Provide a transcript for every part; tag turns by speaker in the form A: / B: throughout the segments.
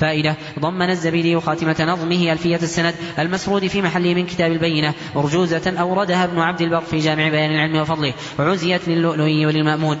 A: فائدة ضمن الزبيدي خاتمة نظمه ألفية السند المسرود في محله من كتاب البينة أرجوزة أوردها ابن عبد البر في جامع بيان العلم وفضله عزيت للؤلؤي وللمأمون.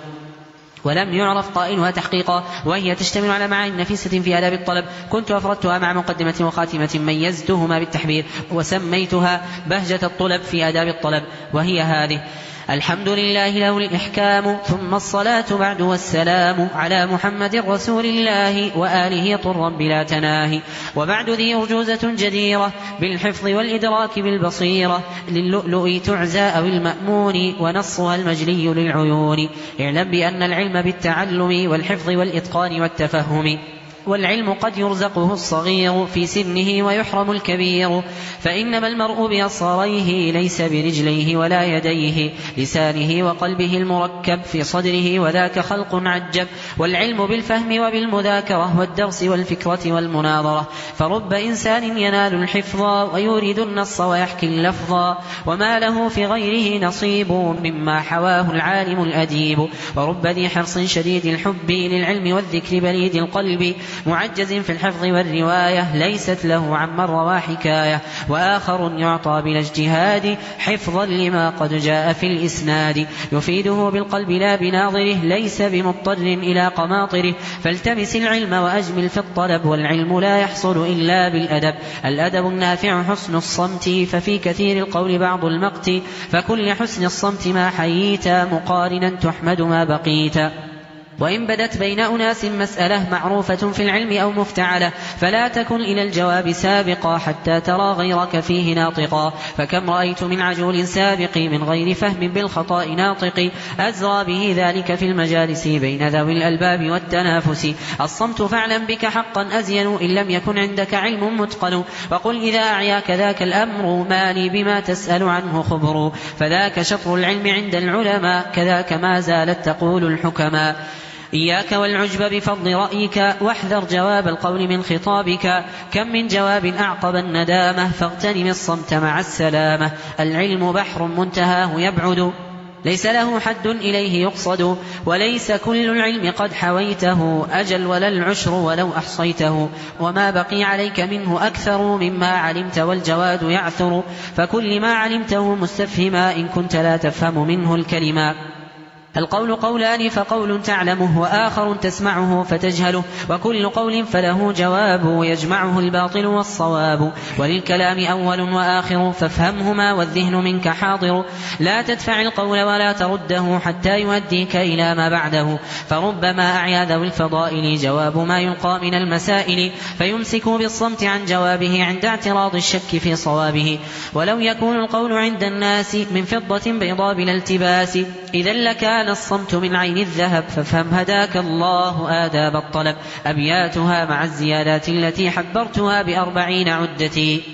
A: ولم يعرف قائلها تحقيقا وهي تشتمل على معاني نفيسة في آداب الطلب. كنت أفردتها مع مقدمة وخاتمة ميزتهما بالتحبير وسميتها بهجة الطلب في آداب الطلب وهي هذه. الحمد لله له الإحكام ثم الصلاة بعد والسلام على محمد رسول الله وآله طرا بلا تناهي وبعد ذي أرجوزة جديرة بالحفظ والإدراك بالبصيرة للؤلؤ تعزى أو المأمون ونصها المجلي للعيون. اعلم بأن العلم بالتعلم والحفظ والإتقان والتفهم. والعلم قد يرزقه الصغير في سنه ويحرم الكبير. فإنما المرء بأصغريه ليس برجليه ولا يديه لسانه وقلبه المركب في صدره وذاك خلق عجب. والعلم بالفهم وبالمذاكرة والدرس والفكرة والمناظرة. فرب إنسان ينال الحفظ ويريد النص ويحكي اللفظ. وما له في غيره نصيب مما حواه العالم الأديب. ورب ذي حرص شديد الحب للعلم والذكر بليد القلب. معجز في الحفظ والرواية ليست له عن روى حكاية وآخر يعطى بلا اجتهاد حفظا لما قد جاء في الإسناد. يفيده بالقلب لا بناظره ليس بمضطر إلى قماطره. فالتمس العلم وأجمل في الطلب والعلم لا يحصل إلا بالأدب. الأدب النافع حسن الصمت ففي كثير القول بعض المقت. فكل حسن الصمت ما حييت مقارنا تحمد ما بقيت. وإن بدت بين أناس مسألة معروفة في العلم أو مفتعلة فلا تكن إلى الجواب سابقا حتى ترى غيرك فيه ناطقا. فكم رأيت من عجول سابق من غير فهم بالخطأ ناطق أزرى به ذلك في المجالس بين ذوي الألباب والتنافس. الصمت فاعلم بك حقا أزين إن لم يكن عندك علم متقن. وقل إذا أعياك ذاك الأمر ما لي بما تسأل عنه خبر. فذاك شطر العلم عند العلماء كذاك ما زالت تقول الحكماء. إياك والعجب بفضل رأيك واحذر جواب القول من خطابك. كم من جواب أعقب الندامة فاغتنم الصمت مع السلامة. العلم بحر منتهاه يبعد ليس له حد إليه يقصد. وليس كل العلم قد حويته أجل ولا العشر ولو أحصيته. وما بقي عليك منه أكثر مما علمت والجواد يعثر. فكل ما علمته مستفهما إن كنت لا تفهم منه الكلمات القول قولان فقول تعلمه وآخر تسمعه فتجهله وكل قول فله جواب يجمعه الباطل والصواب. وللكلام أول وآخر فافهمهما والذهن منك حاضر. لا تدفع القول ولا ترده حتى يؤديك إلى ما بعده. فربما أعيا ذوي الفضائل جواب ما يلقى من المسائل فيمسك بالصمت عن جوابه عند اعتراض الشك في صوابه. ولو يكون القول عند الناس من فضة بيضاء بلا التباس إذا لكان كان الصمت من عين الذهب فافهم هداك الله آداب الطلب. أبياتها مع الزيادات التي حبرتها بأربعين عدتي.